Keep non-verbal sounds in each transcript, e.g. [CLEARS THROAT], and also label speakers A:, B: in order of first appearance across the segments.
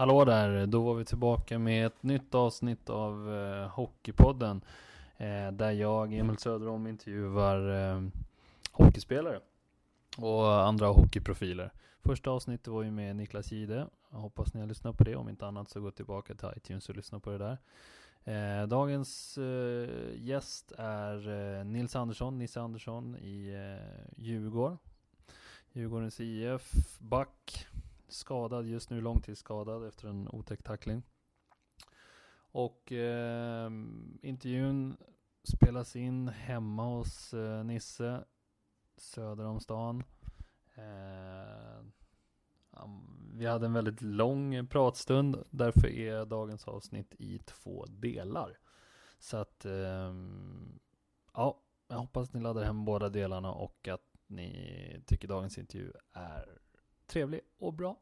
A: Hallå där, då var vi tillbaka med ett nytt avsnitt av eh, Hockeypodden. Eh, där jag, Emil Söderholm, intervjuar eh, hockeyspelare och andra hockeyprofiler. Första avsnittet var ju med Niklas Gide. Jag hoppas ni har lyssnat på det. Om inte annat så gå tillbaka till iTunes och lyssna på det där. Eh, dagens eh, gäst är eh, Nils Andersson, Nisse Andersson i eh, Djurgården. Djurgårdens IF, back, skadad just nu, långtidsskadad efter en otäck tackling. Och eh, intervjun spelas in hemma hos eh, Nisse, söder om stan. Eh, vi hade en väldigt lång pratstund, därför är dagens avsnitt i två delar. Så att, eh, ja, jag hoppas att ni laddar hem båda delarna och att ni tycker dagens intervju är trevlig och bra.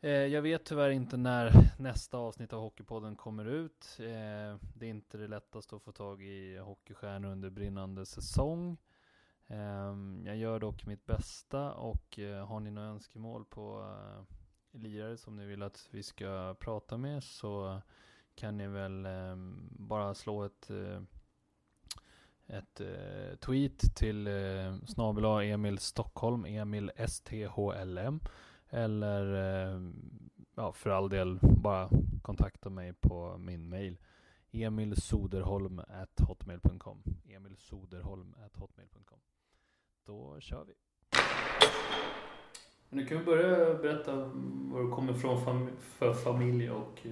A: Eh, jag vet tyvärr inte när nästa avsnitt av Hockeypodden kommer ut. Eh, det är inte det lättaste att få tag i hockeystjärnor under brinnande säsong. Ehm, jag gör dock mitt bästa och eh, har ni några önskemål på lirare som ni vill att vi ska prata med så kan ni väl ehm, bara slå ett ett tweet till eh, snabel Emil Stockholm, Emil STHLM. Eller eh, ja, för all del bara kontakta mig på min mail. Emilsoderholm hotmail.com Emilsoderholm hotmail.com Då kör vi. Men du kan börja berätta var du kommer ifrån fam för familj och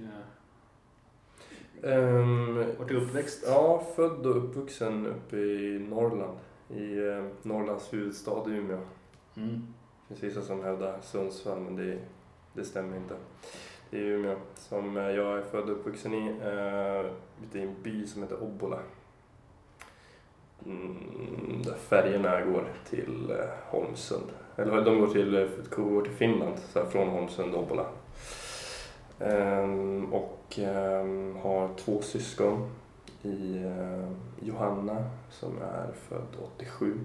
B: Um,
A: Vart är uppväxt?
B: Ja, född och uppvuxen uppe i Norrland. I eh, Norrlands huvudstad Umeå. Mm. Det finns vissa som hävdar Sundsvall, men det, det stämmer inte. Det är Umeå som eh, jag är född och uppvuxen i. Eh, I en by som heter Obbola. Mm, där färgerna går till eh, Holmsund. Eller de går till, eh, går till Finland, så här, från Holmsund och Obbola. Um, och um, har två syskon i uh, Johanna som är född 87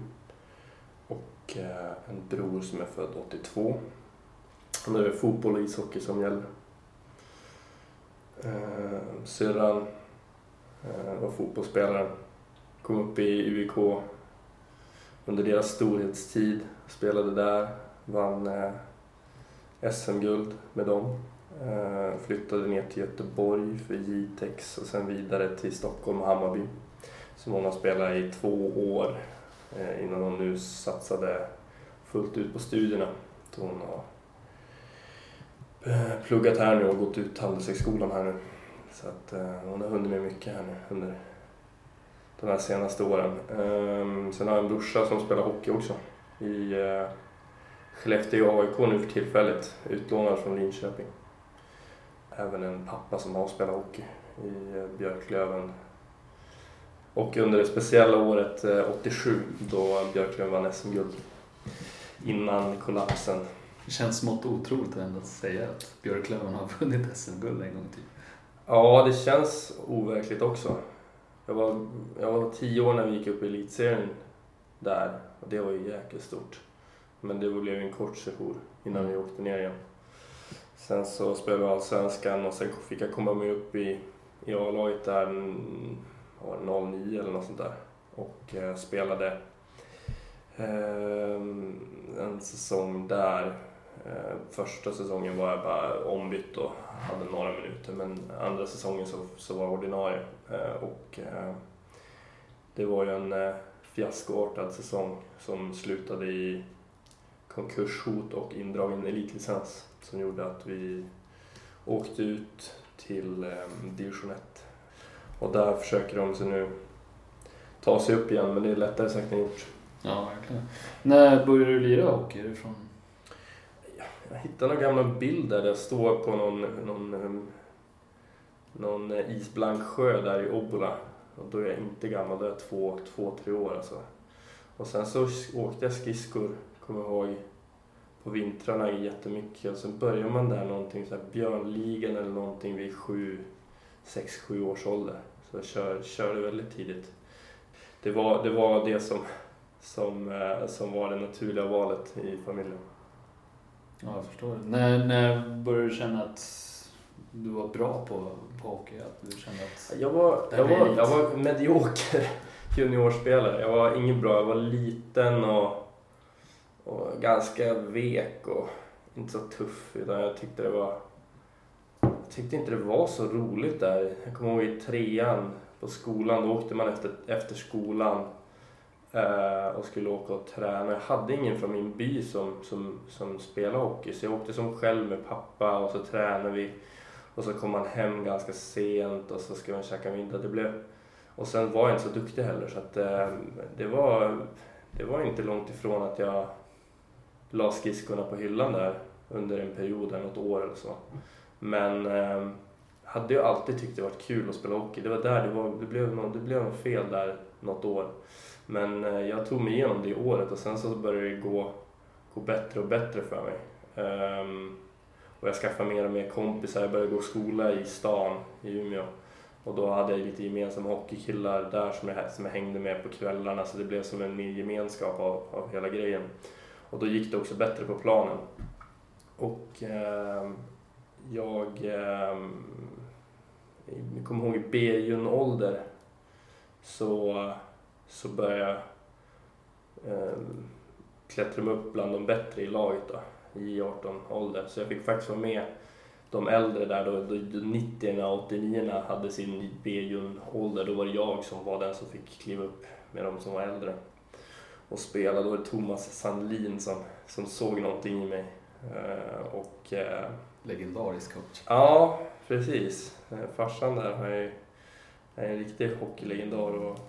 B: och en bror som är född 82. Och nu är det fotboll och ishockey som gäller. Eh, syrran eh, var fotbollsspelare, kom upp i UIK under deras storhetstid, spelade där, vann SM-guld med dem flyttade ner till Göteborg för Jitex och sen vidare till Stockholm och Hammarby. Som hon har spelat i två år Eh, innan hon nu satsade fullt ut på studierna. Så hon har eh, pluggat här nu och gått ut Handelshögskolan här nu. Så att eh, hon har hunnit med mycket här nu under de här senaste åren. Ehm, sen har jag en brorsa som spelar hockey också i Skellefteå AIK nu för tillfället, utlånad från Linköping även en pappa som har spelat hockey i Björklöven. Och under det speciella året 87 eh, då Björklöven vann SM-guld. Innan kollapsen.
A: Det känns smått otroligt ändå att säga att Björklöven har [LAUGHS] vunnit SM-guld en gång till.
B: Ja, det känns overkligt också. Jag var, jag var tio år när vi gick upp i elitserien där och det var ju jäkligt stort. Men det blev en kort sejour innan vi åkte ner igen. Sen så spelade jag Allsvenskan och sen fick jag komma med upp i, i A-laget där, var 09 eller något sånt där. Och eh, spelade eh, en säsong där. Eh, första säsongen var jag bara ombytt och hade några minuter men andra säsongen så, så var jag ordinarie. Eh, och eh, det var ju en eh, fiaskoartad säsong som slutade i konkurshot och indragen elitlicens som gjorde att vi åkte ut till eh, division 1. Och där försöker de sig nu ta sig upp igen, men det är lättare sagt än gjort.
A: Ja, verkligen. När började du lira hockey? Är från...
B: Jag hittade några gamla bilder där jag står på någon, någon, ehm, någon isblank sjö där i Obbola. Och då är jag inte gammal, då är jag två, två tre år alltså. Och sen så åkte jag skridskor, kommer jag ihåg, på vintrarna jättemycket och sen börjar man där någonting så här Björnligan eller någonting vid sju, sex, sju års ålder. Så jag kör, körde väldigt tidigt. Det var det, var det som, som, eh, som var det naturliga valet i familjen.
A: Ja, jag förstår. När, när började du känna att du var bra på, på hockey? Att du kände att
B: Jag var,
A: Det
B: jag var, jag var medioker [LAUGHS] juniorspelare. Jag var ingen bra. Jag var liten och, och ganska vek och inte så tuff. Utan jag tyckte det var... Jag tyckte inte det var så roligt där. Jag kommer ihåg i trean på skolan. Då åkte man efter, efter skolan eh, och skulle åka och träna. Jag hade ingen från min by som, som, som spelade hockey. Så jag åkte som själv med pappa och så tränade vi. Och så kom man hem ganska sent och så skulle man käka middag. Det blev... Och sen var jag inte så duktig heller så att eh, det var, det var inte långt ifrån att jag la skridskorna på hyllan där under en period, eller något år eller så. Men eh, hade ju alltid tyckt det varit kul att spela hockey. Det var där det var, det blev något, det blev något fel där något år. Men eh, jag tog mig igenom det året och sen så började det gå, gå bättre och bättre för mig. Um, och jag skaffade mer och mer kompisar. Jag började gå skola i stan i Umeå. Och då hade jag lite gemensamma hockeykillar där som jag, som jag hängde med på kvällarna så det blev som en ny gemenskap av, av hela grejen. Och då gick det också bättre på planen. Och ehm, jag, eh, jag kommer ihåg i B-jun-ålder så, så började jag eh, klättra mig upp bland de bättre i laget då, i 18-ålder. Så jag fick faktiskt vara med de äldre där då, då, 90 och 89 hade sin B-jun-ålder. Då var det jag som var den som fick kliva upp med de som var äldre och spela. Då var det Thomas Sandlin som, som såg någonting i mig. Eh, och eh,
A: legendarisk coach?
B: Ja, precis. Eh, Farsan där har ju, är en riktig hockeylegendar och,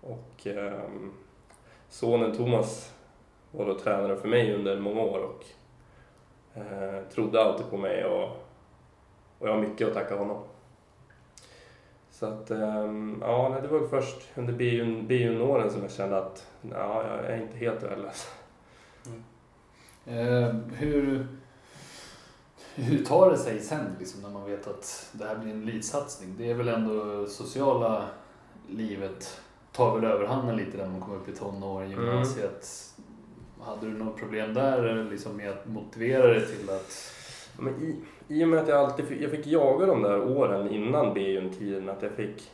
B: och ehm, sonen Thomas var då tränare för mig under många år och eh, trodde alltid på mig och, och jag har mycket att tacka honom. Så att, ehm, ja, det var först under B-jun- B-junioren som jag kände att ja, jag är inte helt värdelös.
A: Eh, hur, hur tar det sig sen liksom, när man vet att det här blir en elitsatsning? Det är väl ändå sociala livet tar väl överhanden lite när man kommer upp i tonåren,
B: Mm.
A: gymnasiet. Hade du något problem där liksom med att motivera dig till att...
B: Men i, I och med att jag alltid fick, jag fick jaga de där åren innan B-tiden, att jag fick...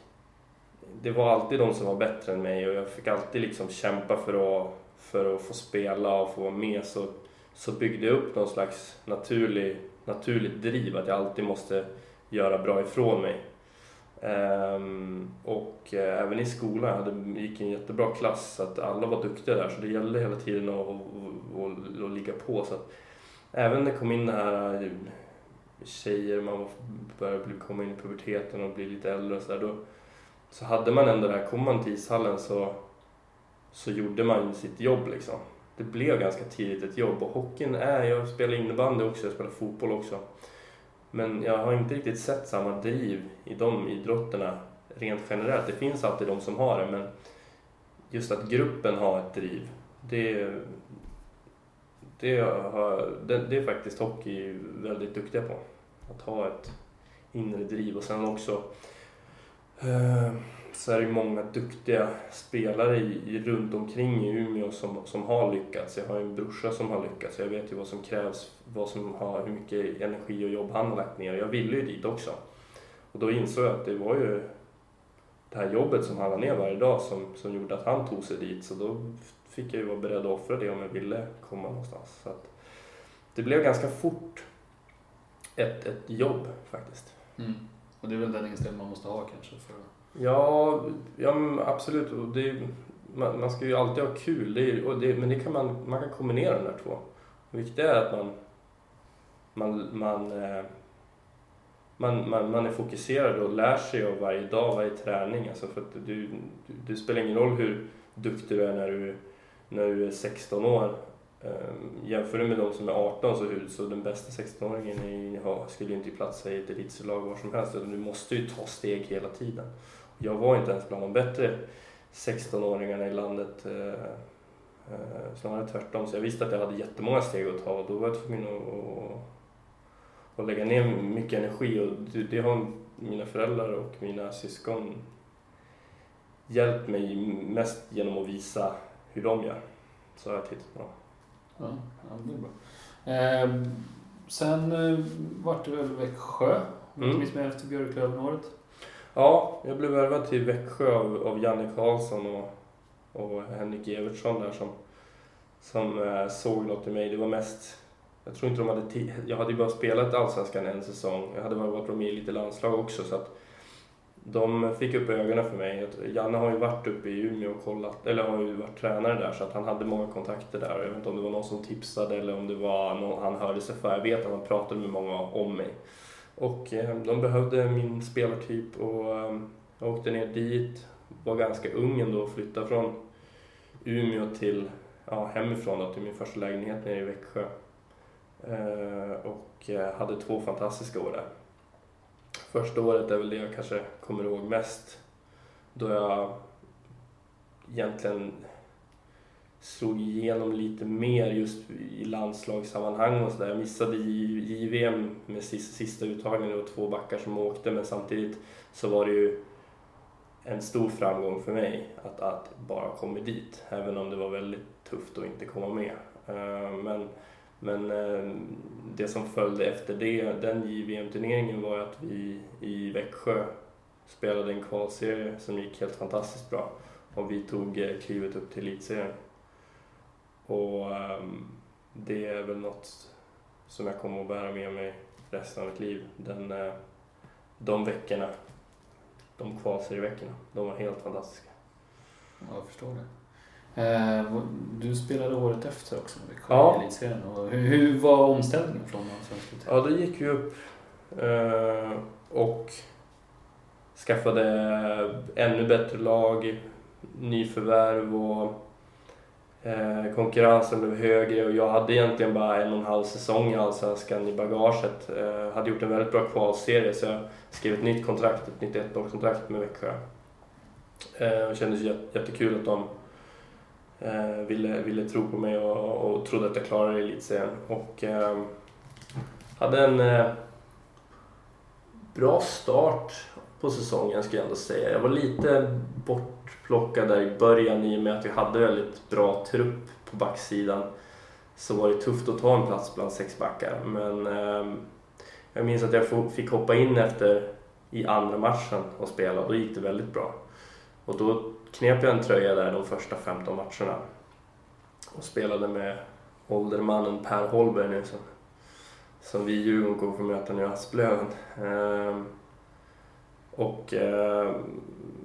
B: Det var alltid de som var bättre än mig och jag fick alltid liksom kämpa för att, för att få spela och få vara med. Så, så byggde jag upp någon slags naturlig, naturligt driv, att jag alltid måste göra bra ifrån mig. Um, och uh, även i skolan, jag hade, gick i en jättebra klass, så att alla var duktiga där. Så det gällde hela tiden att, att, att, att ligga på. Så att, även när det kom in det här eh, tjejer, man började bli, komma in i puberteten och bli lite äldre och sådär. Då så hade man ändå det här, kom man till ishallen så, så gjorde man sitt jobb liksom. Det blev ganska tidigt ett jobb och hockeyn är, jag spelar innebandy också, jag spelar fotboll också. Men jag har inte riktigt sett samma driv i de idrotterna rent generellt. Det finns alltid de som har det men just att gruppen har ett driv, det, det, har, det, det är faktiskt hockey väldigt duktiga på. Att ha ett inre driv och sen också Eh, så är det ju många duktiga spelare i, i, runt omkring i Umeå som, som har lyckats. Jag har ju en brorsa som har lyckats. Jag vet ju vad som krävs, vad som har, hur mycket energi och jobb han har lagt ner. Jag ville ju dit också. Och då insåg jag att det var ju det här jobbet som han la ner varje dag som, som gjorde att han tog sig dit. Så då fick jag ju vara beredd att offra det om jag ville komma någonstans. Så att det blev ganska fort ett, ett jobb faktiskt.
A: Mm. Och det är väl den inställningen man måste ha kanske för.
B: Ja, ja men absolut. Och det, man, man ska ju alltid ha kul. Det är, och det, men det kan man, man kan kombinera de där två. Det viktiga är att man, man, man, eh, man, man, man är fokuserad och lär sig av varje dag, varje träning. Alltså för att du, du, det spelar ingen roll hur duktig du är när du, när du är 16 år. Eh, jämför du med de som är 18 så, så den bästa 16-åringen skulle ju inte platsa i ett elitlag var som helst. Utan du måste ju ta steg hela tiden. Jag var inte ens bland de bättre 16-åringarna i landet. Eh, eh, snarare tvärtom. Så jag visste att jag hade jättemånga steg att ta och då var jag tvungen att, att, lägga ner mycket energi. Och det har mina föräldrar och mina syskon hjälpt mig mest genom att visa hur de gör. Så har jag tittat på dem.
A: Ja, ja det är bra. Eh, sen eh, vart det väl Växjö, om
B: Mm.
A: inte minns efter Björklöven-året.
B: Ja, jag blev värvad till Växjö av, av Janne Karlsson och, och Henrik Evertsson där som, som eh, såg något i mig. Det var mest, jag tror inte de hade tid. Jag hade ju bara spelat Allsvenskan en säsong. Jag hade varit med i lite landslag också så att de fick upp ögonen för mig. Janne har ju varit uppe i Umeå och kollat, eller har ju varit tränare där så att han hade många kontakter där. Jag vet inte om det var någon som tipsade eller om det var någon han hörde sig för. Jag vet att han pratade med många om mig. Och eh, de behövde min spelartyp och jag åkte ner dit. Var ganska ung ändå och flyttade från Umeå till, ja, hemifrån då, till min första lägenhet nere i Växjö. Eh, och hade två fantastiska år där. Första året är väl det jag kanske kommer ihåg mest. Då jag egentligen slog igenom lite mer just i landslagssammanhang och sådär. Jag missade JVM med sista, sista uttagningen, det var två backar som åkte men samtidigt så var det ju en stor framgång för mig att, att bara komma dit, även om det var väldigt tufft att inte komma med. Eh, men, men eh, det som följde efter det, den JVM-turneringen var att vi i Växjö spelade en kvalserie som gick helt fantastiskt bra och vi tog eh, klivet upp till elitserien. Och ehm, det är väl något som jag kommer att bära med mig resten av mitt liv. Den, eh, de veckorna, de kvalserieveckorna, de var helt fantastiska.
A: Ja, jag förstår det. Eh, du spelade året efter också med Växjö
B: Ja.
A: i elitserien. Och Hur, hur var omställningen från allsvenska till...
B: Ja, då gick vi upp eh, och skaffade ännu bättre lag, nyförvärv och eh, konkurrensen blev högre och jag hade egentligen bara en och en halv säsong i Allsvenskan i bagaget. Eh, hade gjort en väldigt bra kvalserie så jag skrev ett nytt kontrakt, ett nytt ettårskontrakt med Växjö. Och kändes jät- jättekul att de Eh, ville, ville tro på mig och, och trodde att jag klarade elitserien. Och, eh, hade en eh, bra start på säsongen ska jag ändå säga. Jag var lite bortplockad där i början i och med att vi hade väldigt bra trupp på backsidan. Så var det tufft att ta en plats bland sex backar. Men eh, jag minns att jag fick hoppa in efter i andra matchen och spela och då gick det väldigt bra. Och då knep jag en tröja där de första 15 matcherna. Och spelade med åldermannen Per Holberg nu som som vi i Djurgården kommer få möta nu i Asplöven. Ehm, och ehm,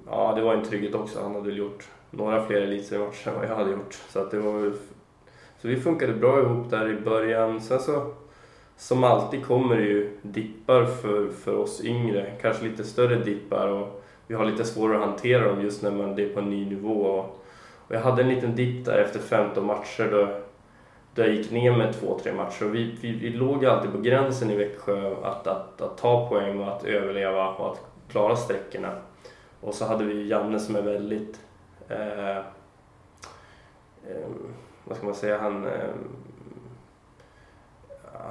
B: ja, det var en trygghet också. Han hade väl gjort några fler elitseriematcher än vad jag hade gjort. Så, att det var så vi funkade bra ihop där i början. Sen så, som alltid kommer det ju dippar för, för oss yngre. Kanske lite större dippar och vi har lite svårare att hantera dem just när man det är på en ny nivå. Och, och jag hade en liten dipp där efter 15 matcher då då jag gick ner med två, tre matcher. Och vi, vi, vi låg alltid på gränsen i Växjö att, att, att ta poäng och att överleva och att klara sträckorna. Och så hade vi Janne som är väldigt, eh, eh, vad ska man säga, han, eh,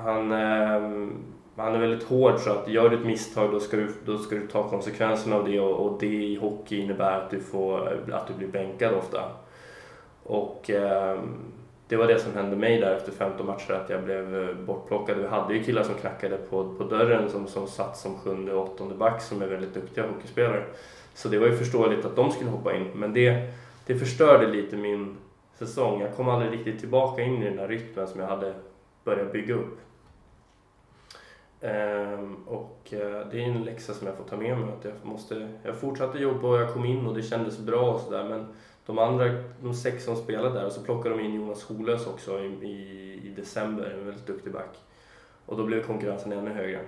B: han, eh, han är väldigt hård så att gör du ett misstag då ska du, då ska du ta konsekvenserna av det och, och det i hockey innebär att du, får, att du blir bänkad ofta. Och eh, det var det som hände mig där efter 15 matcher, att jag blev eh, bortplockad. Vi hade ju killar som knackade på, på dörren som, som satt som sjunde och åttonde back som är väldigt duktiga hockeyspelare. Så det var ju förståeligt att de skulle hoppa in, men det, det förstörde lite min säsong. Jag kom aldrig riktigt tillbaka in i den där rytmen som jag hade börjat bygga upp. Ehm, och eh, det är en läxa som jag får ta med mig. Att jag, måste, jag fortsatte jobba och jag kom in och det kändes bra och sådär. Men de andra, de sex som spelade där, och så plockade de in Jonas Holös också i, i, i december, en väldigt duktig back. Och då blev konkurrensen ännu högre.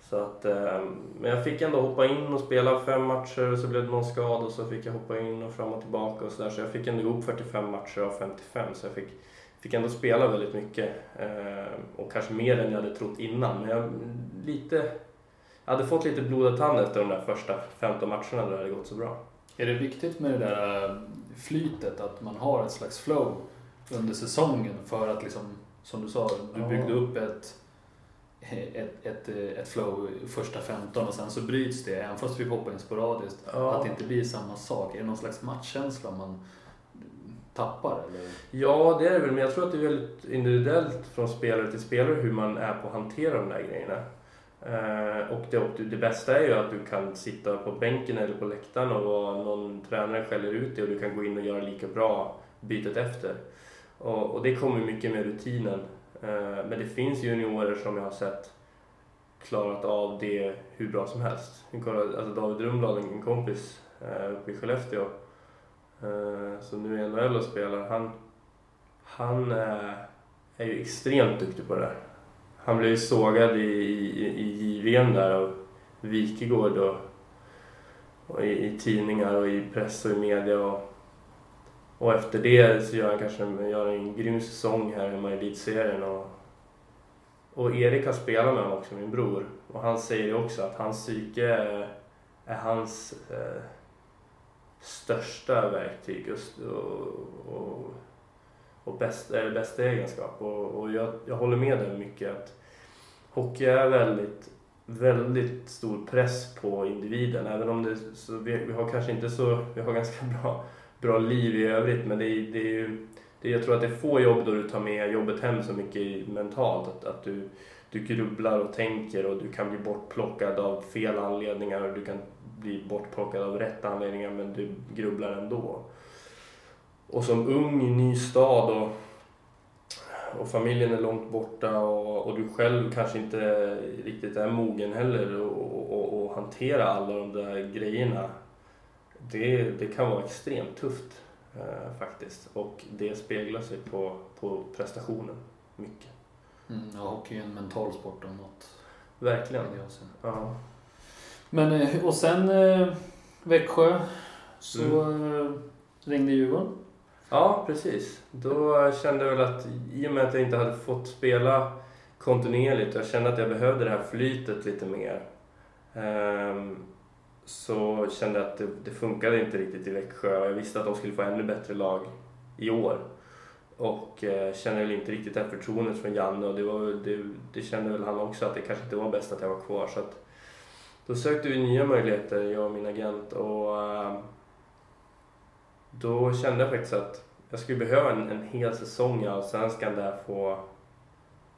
B: Så att, ehm, men jag fick ändå hoppa in och spela fem matcher och så blev det någon skada och så fick jag hoppa in och fram och tillbaka och sådär. Så jag fick ändå ihop 45 matcher av 55 så jag fick, fick ändå spela väldigt mycket. Eh, och kanske mer än jag hade trott innan. Men jag, lite, jag hade fått lite blodad tand efter de där första 15 matcherna där det hade gått så bra.
A: Är det viktigt med det där äh, flytet, att man har ett slags flow under säsongen för att liksom, som du sa, du byggde upp ett, ett, ett, ett flow första 15 och sen så bryts det, även fast vi hoppar in sporadiskt,
B: Ja.
A: att det inte blir samma sak. Är det någon slags matchkänsla man tappar? Eller?
B: Ja, det är det väl, men jag tror att det är väldigt individuellt från spelare till spelare hur man är på att hantera de där grejerna. Eh, och, det, och det bästa är ju att du kan sitta på bänken eller på läktaren och någon tränare skäller ut dig och du kan gå in och göra lika bra bytet efter. Och, och det kommer mycket med rutinen. Eh, men det finns juniorer som jag har sett klarat av det hur bra som helst. Alltså David Rumblad, en kompis eh, uppe i Skellefteå, Eh, som nu är i NHL och spelar, han, han eh, är ju extremt duktig på det där. Han blev ju sågad i, i, i JVM där av Wikegård och, och i, i, tidningar och i press och i media. Och, och efter det så gör han kanske gör en grym säsong här hemma i elitserien. Och, och Erik har spelat med honom också, min bror. Och han säger ju också att hans psyke är, är hans eh, största verktyg och, och, och bäst, eller bästa egenskap. Och, och jag, jag håller med dig mycket att hockey är väldigt, väldigt stor press på individen. Även om det, så vi, vi har kanske inte så, vi har ganska bra, bra liv i övrigt men det det är ju det, jag tror att det är få jobb då du tar med jobbet hem så mycket mentalt. Att, att du, du grubblar och tänker och du kan bli bortplockad av fel anledningar och du kan bli bortplockad av rätt anledningar men du grubblar ändå. Och som ung i ny stad och, och familjen är långt borta och, och du själv kanske inte riktigt är mogen heller och, och, och hantera alla de där grejerna. Det, det kan vara extremt tufft eh, faktiskt. Och det speglar sig på, på prestationen mycket.
A: Mm, ja, hockey är en mental sport om något.
B: Verkligen. Ja.
A: Men, eh, och sen eh, Växjö så mm. Eh, ringde Djurgården.
B: Ja, precis. Då kände jag väl att i och med att jag inte hade fått spela kontinuerligt, jag kände att jag behövde det här flytet lite mer. Um, så kände jag att det, det funkade inte riktigt i Växjö jag visste att de skulle få ännu bättre lag i år. Och kände väl inte riktigt det här förtroendet från Janne och det, var, det, det kände väl han också att det kanske inte var bäst att jag var kvar. Så att, då sökte vi nya möjligheter, jag och min agent. Och ehm, då kände jag faktiskt att jag skulle behöva en, en hel säsong i Allsvenskan där få,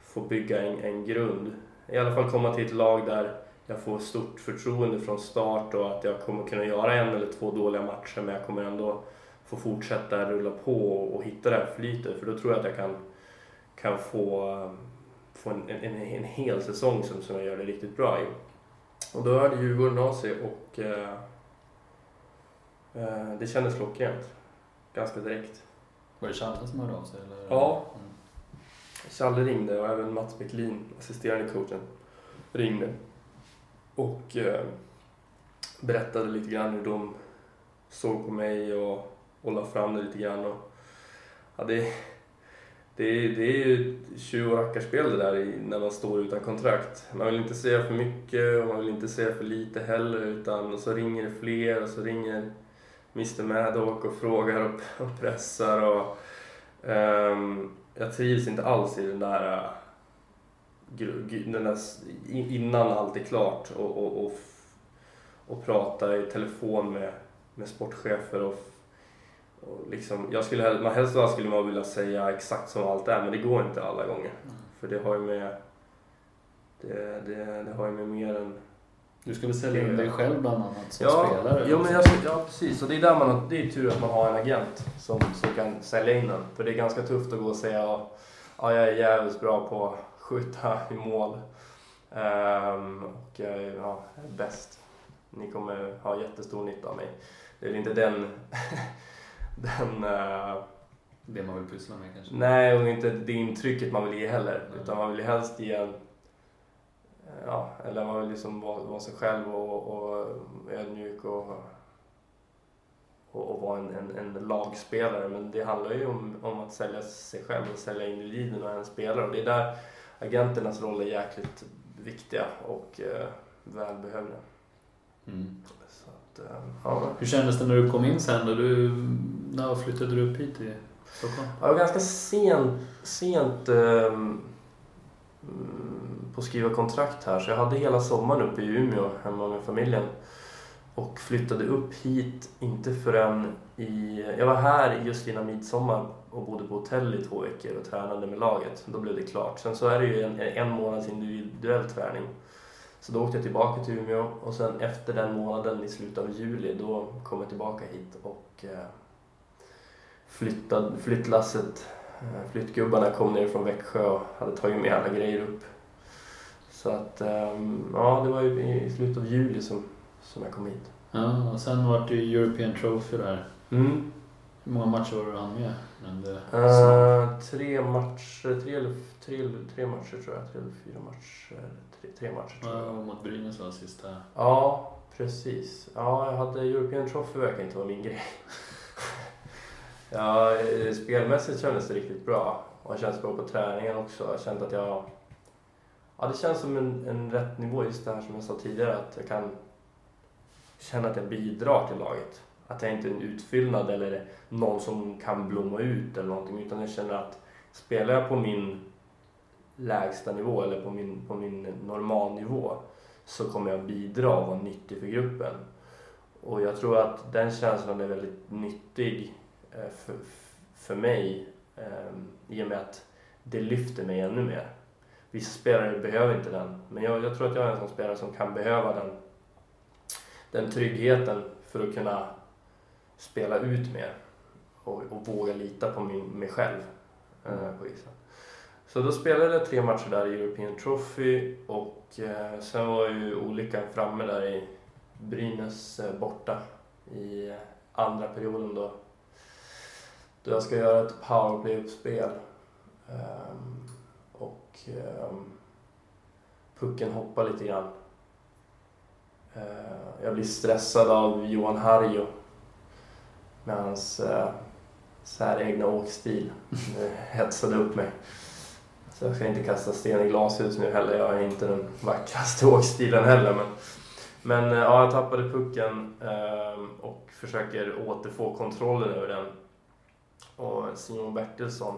B: få bygga en, en grund. I alla fall komma till ett lag där jag får stort förtroende från start och att jag kommer kunna göra en eller två dåliga matcher men jag kommer ändå få fortsätta rulla på och, hitta det här flytet för då tror jag att jag kan, kan få, ehm, få en, en, en hel säsong som, som jag gör det riktigt bra i. Och då hörde Djurgården av sig och eh, eh, det kändes klockrent. Ganska direkt.
A: Var det Challe som hörde av sig? Eller?
B: Ja. Mm. Challe ringde och även Mats Bäcklin, assisterande coachen, ringde och eh, berättade lite grann hur de såg på mig och, och la fram det lite grann. Och, ja, det, det, det är ju tjuv och rackarspel det där när man står utan kontrakt. Man vill inte säga för mycket och man vill inte säga för lite heller utan och så ringer det fler och så ringer Mr Maddock och frågar och, [LAUGHS] och pressar och um, jag trivs inte alls i den där äh, den där, innan allt är klart och, och, och, och prata i telefon med, med sportchefer och, och liksom, jag skulle, man helst skulle man vilja säga exakt som allt är men det går inte alla gånger. Mm. För det har ju med det, det, det har ju med mer än
A: du skulle sälja in dig själv bland annat som
B: ja,
A: spelare?
B: Ja, men jag, ja, precis. Och det är, där man, det är tur att man har en agent som, som kan sälja in den. För det är ganska tufft att gå och säga ja, jag är jävligt bra på skjuta i mål. Um, och jag är ja, bäst. Ni kommer ha jättestor nytta av mig. Det är väl inte den... [LAUGHS] den uh,
A: det man vill pyssla med kanske?
B: Nej, och inte det intrycket man vill ge heller. Mm. Utan man vill ju helst ge en... Ja, eller man vill liksom vara, vara sig själv och, och ödmjuk och, och, och vara en, en, en, lagspelare. Men det handlar ju om, om att sälja sig själv och sälja individen och en spelare. Och det är där agenternas roll är jäkligt viktiga och eh, välbehövliga. Mm.
A: Att, eh, ja. Hur kändes det när du kom in sen då? Du, när flyttade du upp hit till Stockholm?
B: Jag var ganska sent, sent eh, på att skriva kontrakt här så jag hade hela sommaren uppe i Umeå hemma med familjen. Och flyttade upp hit, inte förrän i... Jag var här just innan midsommar och bodde på hotell i två veckor och tränade med laget. Då blev det klart. Sen så är det ju en, en månads individuell träning. Så då åkte jag tillbaka till Umeå och sen efter den månaden i slutet av juli då kom jag tillbaka hit och eh, flyttade, flyttlasset, eh, flyttgubbarna kom ner från Växjö och hade tagit med alla grejer upp. Så att, ehm, ja det var i slutet av juli som, som jag kom hit.
A: Ja, och sen vart det ju European Trophy där.
B: Mm.
A: Hur många matcher var du han med?
B: Uh, tre matcher, tre eller, tre, tre matcher tror jag. Tre eller fyra matcher. Tre, matcher tror jag.
A: ja, mot Brynäs var sista.
B: Ja, precis. Ja, jag hade European Trophy verkar inte vara min grej. [LAUGHS] ja, eh, spelmässigt kändes det riktigt bra. Och jag känns bra på träningen också. Jag kände att jag... Ja, det känns som en, en rätt nivå, just det här som jag sa tidigare, att jag kan känna att jag bidrar till laget. Att jag inte är en utfyllnad eller någon som kan blomma ut eller någonting, utan jag känner att spelar jag på min lägsta nivå eller på min, på min normalnivå så kommer jag bidra och vara nyttig för gruppen. Och jag tror att den känslan är väldigt nyttig eh, för, för mig ehm, i och med att det lyfter mig ännu mer. Vissa spelare behöver inte den, men jag, jag tror att jag är en sån spelare som kan behöva den, den tryggheten för att kunna spela ut mer och, och våga lita på min, mig själv eh, på isen. Så då spelade jag tre matcher där i European Trophy och eh, sen var ju olyckan framme där i Brynäs eh, borta i eh, andra perioden då. Då jag ska göra ett powerplay-uppspel. Um, och um, pucken hoppar lite grann. Uh, jag blir stressad av Johan Harjo med hans eh, uh, säregna åkstil. Det hetsade upp mig. Så jag ska inte kasta sten i glashus nu heller. Jag är inte den vackraste [LAUGHS] åkstilen heller. Men, men eh, ja, jag tappade pucken eh, och försöker återfå kontrollen över den. Och Simon Bertilsson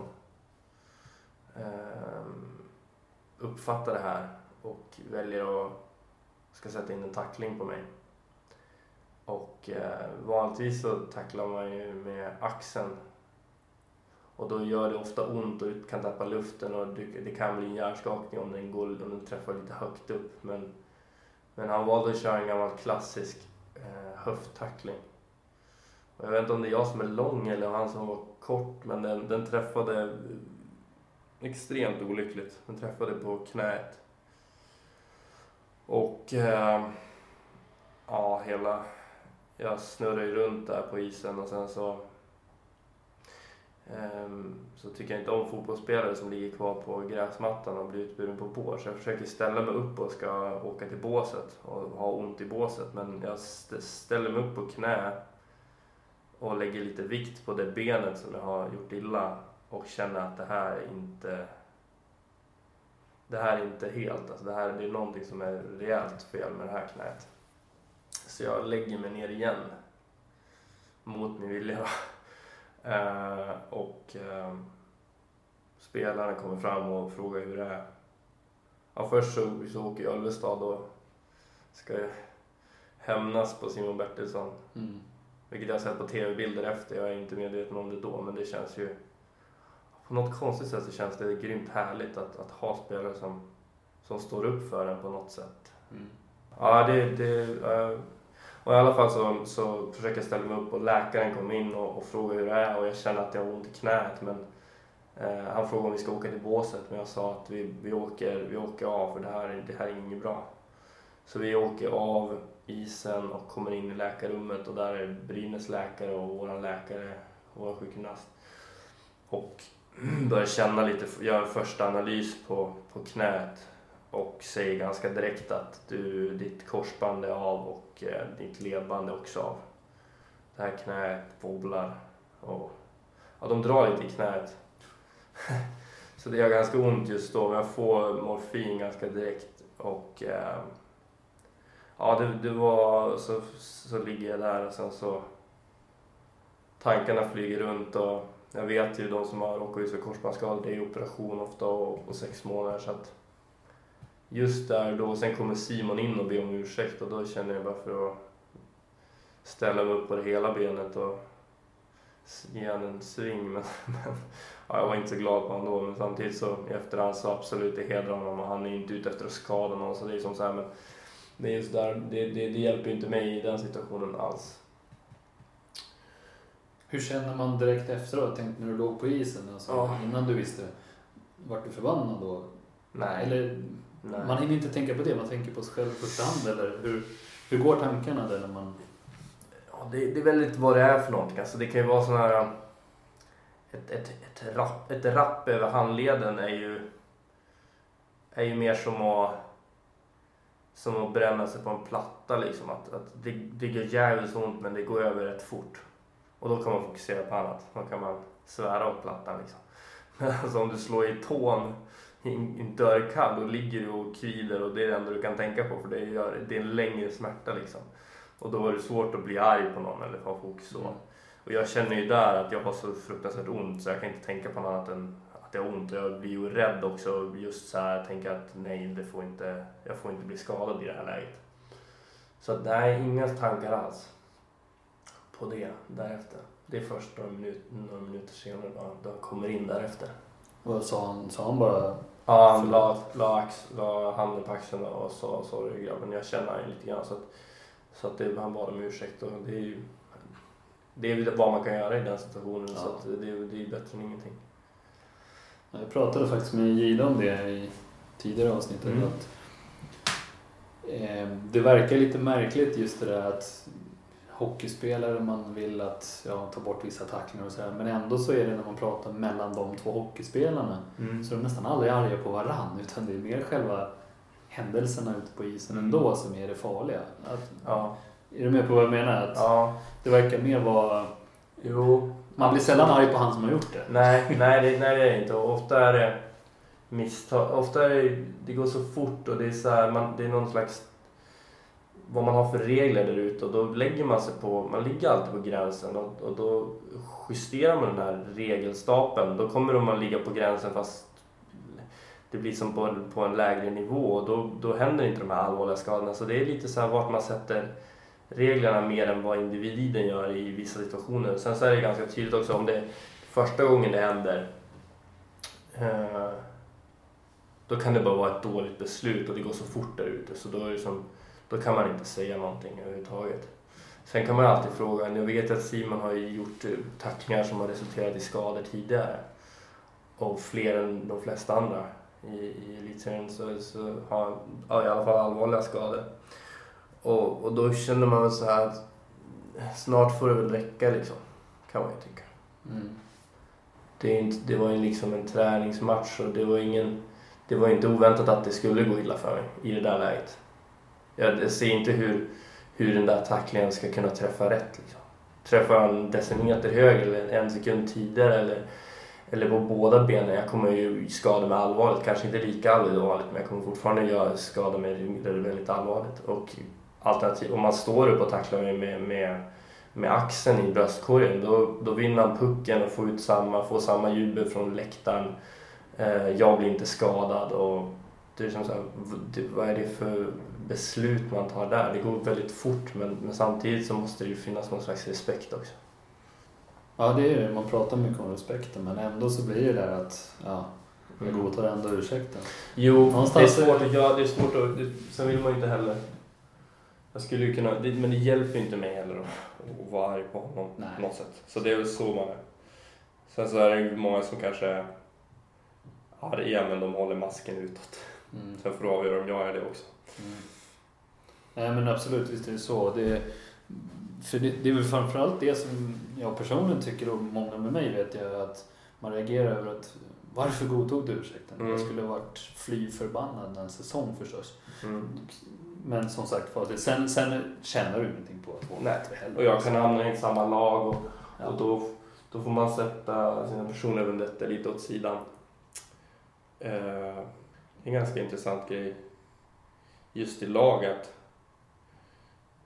B: eh, uppfattar det här och väljer att ska sätta in en tackling på mig. Och eh, vanligtvis så tacklar man ju med axeln och då gör det ofta ont och du kan tappa luften och det kan bli en hjärnskakning om den, går, om den träffar lite högt upp. Men, men han valde att köra en gammal klassisk eh, höfttackling. Och jag vet inte om det är jag som är lång eller han som var kort, men den, den träffade extremt olyckligt. Den träffade på knät. Och eh, ja, hela... Jag snurrade ju runt där på isen och sen så Ehm, så tycker jag inte om fotbollsspelare som ligger kvar på gräsmattan och blir utburen på bår. Så jag försöker ställa mig upp och ska åka till båset och ha ont i båset. Men jag ställer mig upp på knä och lägger lite vikt på det benet som jag har gjort illa och känner att det här är inte det här är inte helt, alltså det här det är någonting som är rejält fel med det här knät. Så jag lägger mig ner igen mot min vilja Eh, och eh, spelaren kommer fram och frågar hur det är. Ja, först så, så åker Ölvestad och ska hämnas på Simon Bertilsson. Mm. Vilket jag har sett på tv-bilder efter. Jag är inte medveten om det då, men det känns ju... På något konstigt sätt så känns det grymt härligt att, att ha spelare som, som står upp för en på något sätt. Mm. Ja, det... det och i alla fall så, så försöker jag ställa mig upp och läkaren kom in och, och frågade hur det är och jag känner att jag har ont i knät. Men, eh, han frågade om vi ska åka till båset men jag sa att vi, vi, åker, vi åker av för det här, det här är inget bra. Så vi åker av isen och kommer in i läkarrummet och där är Brynäs läkare och vår läkare, vår sjukgymnast. Och [CLEARS THROAT] börjar känna lite, gör en första analys på, på knät och säger ganska direkt att du, ditt korsband är av och eh, ditt ledband är också av. Det här knäet wobblar och ja, de drar lite i knäet. [LAUGHS] så det gör ganska ont just då, men jag får morfin ganska direkt och eh, ja, det, det var så, så ligger jag där och sen så tankarna flyger runt och jag vet ju de som har råkat ut för korsbandsskador, det är operation ofta och, och sex månader så att just där då, sen kommer Simon in och ber om ursäkt och då känner jag bara för att ställa mig upp på det hela benet och ge han en sving. [LAUGHS] Men, men ja, jag var inte så glad på honom då, men samtidigt så i efterhand så absolut, det hedrar honom och han är inte ute efter att skada någon. Så det är som så här, men det, är just där, det, det, det hjälper ju inte mig i den situationen alls.
A: Hur känner man direkt efteråt? Tänk när du låg på isen, alltså,
B: Ja.
A: innan du visste. Vart du förbannad då?
B: Nej.
A: Eller,
B: nej.
A: man hinner inte tänka på det, man tänker på sig själv i första hand. Eller hur, hur går tankarna där när man...
B: Ja, det, det är väldigt vad det är för någonting. Alltså, det kan ju vara sån här... Ett, ett, ett, rapp, ett rapp över handleden är ju, är ju mer som att, som att bränna sig på en platta. Liksom. Att, att det, det gör jävligt ont men det går över rätt fort. Och då kan man fokusera på annat. Då kan man svära åt plattan. Liksom. Men [LAUGHS] alltså, om du slår i tån en dörrkall då ligger du och kvider och det är det enda du kan tänka på för det, är en längre smärta. Liksom. Och då var det svårt att bli arg på någon eller ha fokus så.
A: Mm.
B: Och jag känner ju där att jag har så fruktansvärt ont så jag kan inte tänka på något annat än att jag har ont. Och jag blir ju rädd också just så här, tänker att nej, det får inte, jag får inte bli skadad i det här läget. Så att nej, inga tankar alls på det därefter. Det är först några, minut, några minuter senare då, jag kommer in därefter.
A: Vad sa han? Sa han bara...
B: Ja, han la, la, ax, la handen på axeln och sa sorry grabben, jag känner han lite grann. Så att, så att det, han bad om ursäkt och det är ju det är vad man kan göra i den situationen
A: Ja.
B: så att det, är- det är bättre än ingenting.
A: Jag pratade faktiskt med Gida om det i tidigare avsnittet.
B: Mm.
A: Att, eh, det verkar lite märkligt just det där att hockeyspelare, man vill att ja, ta bort vissa tacklingar och sådär. Men ändå så är det när man pratar mellan de två hockeyspelarna så är de nästan aldrig arga på varann utan det är mer själva händelserna ute på isen
B: Mm.
A: ändå som är det farliga. Att,
B: Ja,
A: är du med på vad jag menar? Att
B: ja,
A: Det verkar mer vara...
B: jo.
A: Man blir sällan arg på han som har gjort det.
B: Nej, [LAUGHS] nej, det, nej det är inte. Och ofta är det misstag. Ofta är det, det går så fort och det är så här, man, det är någon slags vad man har för regler där ute och då lägger man sig på, man ligger alltid på gränsen och, och då justerar man den här regelstapeln. Då kommer man ligga på gränsen fast det blir som på en, på en lägre nivå och då, då händer inte de här allvarliga skadorna. Så det är lite så här vart man sätter reglerna mer än vad individen gör i vissa situationer. Sen så är det ganska tydligt också om det är första gången det händer eh, då kan det bara vara ett dåligt beslut och det går så fort där ute så då, är det som, då kan man inte säga någonting överhuvudtaget. Sen kan man alltid fråga, jag vet att Simon har gjort eh, tacklingar som har resulterat i skador tidigare och fler än de flesta andra i, i elitserien så, så har han i alla fall allvarliga skador. Och, och då känner man väl så här att snart får det väl räcka liksom, kan man ju tycka.
A: Mm.
B: Det, är inte, det var ju liksom en träningsmatch och det var ingen... Det var inte oväntat att det skulle gå illa för mig i det där läget. Jag, ser inte hur, hur den där tacklingen ska kunna träffa rätt. Liksom. Träffar han en decimeter högre eller en sekund tidigare eller, eller på båda benen. Jag kommer ju skada mig allvarligt. Kanske inte lika allvarligt men jag kommer fortfarande göra skada mig väldigt allvarligt. Och alternativ, om man står upp och tacklar mig med, med med axeln i bröstkorgen då, då vinner han pucken och får ut samma, får samma jubel från läktaren. Eh, jag blir inte skadad och det är som så här, vad är det för beslut man tar där? Det går väldigt fort men, men samtidigt så måste det ju finnas någon slags respekt också.
A: Ja, det är det. Man pratar mycket om respekten men ändå så blir det där att ja, jag
B: Mm.
A: godtar ändå ursäkten.
B: Jo,
A: Någonstans
B: det är svårt att göra, det är svårt att, det, sen vill man ju inte heller jag skulle ju kunna, det, men det hjälper ju inte mig heller att, att vara arg på honom
A: Nej.
B: på något sätt. Så det är väl så man är. Sen så är det ju många som kanske är arga men de håller masken utåt.
A: Mm.
B: Sen får du avgöra om jag är det också.
A: Mm. Nej men absolut, visst är det så. Det, för det, det är väl framförallt det som jag personligen tycker och många med mig vet jag att man reagerar över att varför godtog du ursäkten?
B: Mm.
A: Jag skulle ha varit fly förbannad en säsong förstås.
B: Mm.
A: Men som sagt sen, sen tjänar du ingenting på att
B: Nej.
A: åka till helvete.
B: Och jag kan hamna i samma lag och,
A: Ja.
B: och då, då får man sätta sina personliga vendettor lite åt sidan. Eh, en ganska intressant grej just i lag att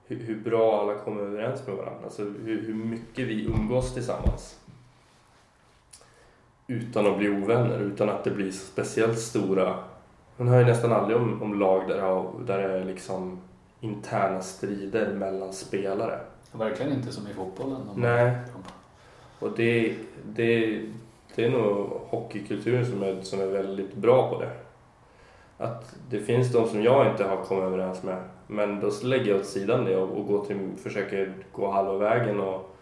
B: hur, hur bra alla kommer överens med varandra. Alltså hur, hur mycket vi umgås tillsammans. Utan att bli ovänner, utan att det blir speciellt stora. Man hör ju nästan aldrig om, om lag där, har- där det är liksom interna strider mellan spelare.
A: Verkligen inte som i fotbollen.
B: Nej. Och det, det, det är nog hockeykulturen som är, som är väldigt bra på det. Att det finns de som jag inte har kommit överens med. Men då lägger jag åt sidan det och, och går till, försöker gå halva vägen och,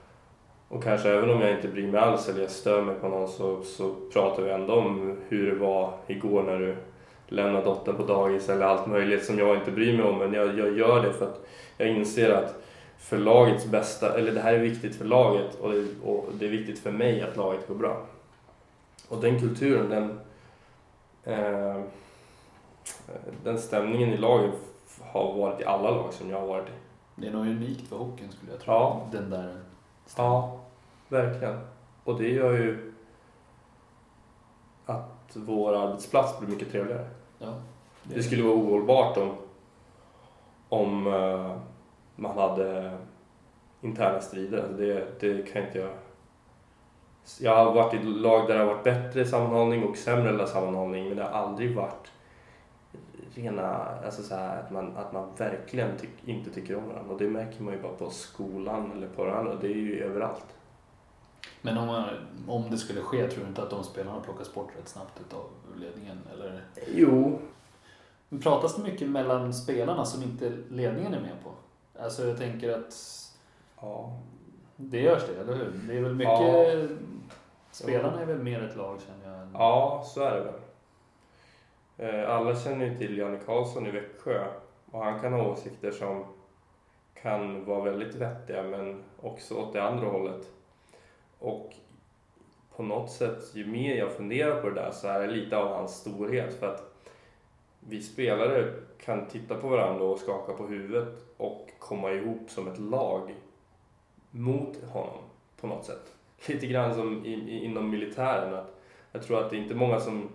B: och kanske även om jag inte bryr mig alls eller jag stör mig på någon så, så pratar vi ändå om hur det var igår när du lämnade dottern på dagis eller allt möjligt som jag inte bryr mig om. Men jag, jag gör det för att jag inser att för lagets bästa, eller det här är viktigt för laget och det, och det är viktigt för mig att laget går bra. Och den kulturen, den, eh, den stämningen i laget har varit i alla lag som jag har varit i.
A: Det är nog unikt för hockeyn skulle jag tro.
B: Ja.
A: Den där
B: Ja, verkligen. Och det gör ju att vår arbetsplats blir mycket trevligare.
A: Ja,
B: Det skulle vara ohållbart om, om eh, man hade interna strider. Alltså det, det kan inte jag... Jag har varit i lag där det har varit bättre sammanhållning och sämre sammanhållning men det har aldrig varit rena, alltså så här, att, man, att man verkligen tyck, inte tycker om varandra. Och det märker man ju bara på skolan eller på varandra. Det är ju överallt.
A: Men om, man, om det skulle ske, tror du inte att de spelarna plockas bort rätt snabbt utav ledningen? Eller?
B: Jo.
A: Men pratas det mycket mellan spelarna som inte ledningen är med på? Alltså jag tänker att
B: Ja.
A: det görs det, eller hur? Det är väl mycket...
B: Ja.
A: Spelarna är väl mer ett lag känner jag? än-
B: Ja, så är det väl. Eh, alla känner ju till Janne Karlsson i Växjö och han kan ha åsikter som kan vara väldigt vettiga men också åt det andra hållet. Och på något sätt, ju mer jag funderar på det där så är det lite av hans storhet för att vi spelare kan titta på varandra och skaka på huvudet och komma ihop som ett lag mot honom på något sätt. Lite grann som i, i, inom militären. Att jag tror att det är inte många som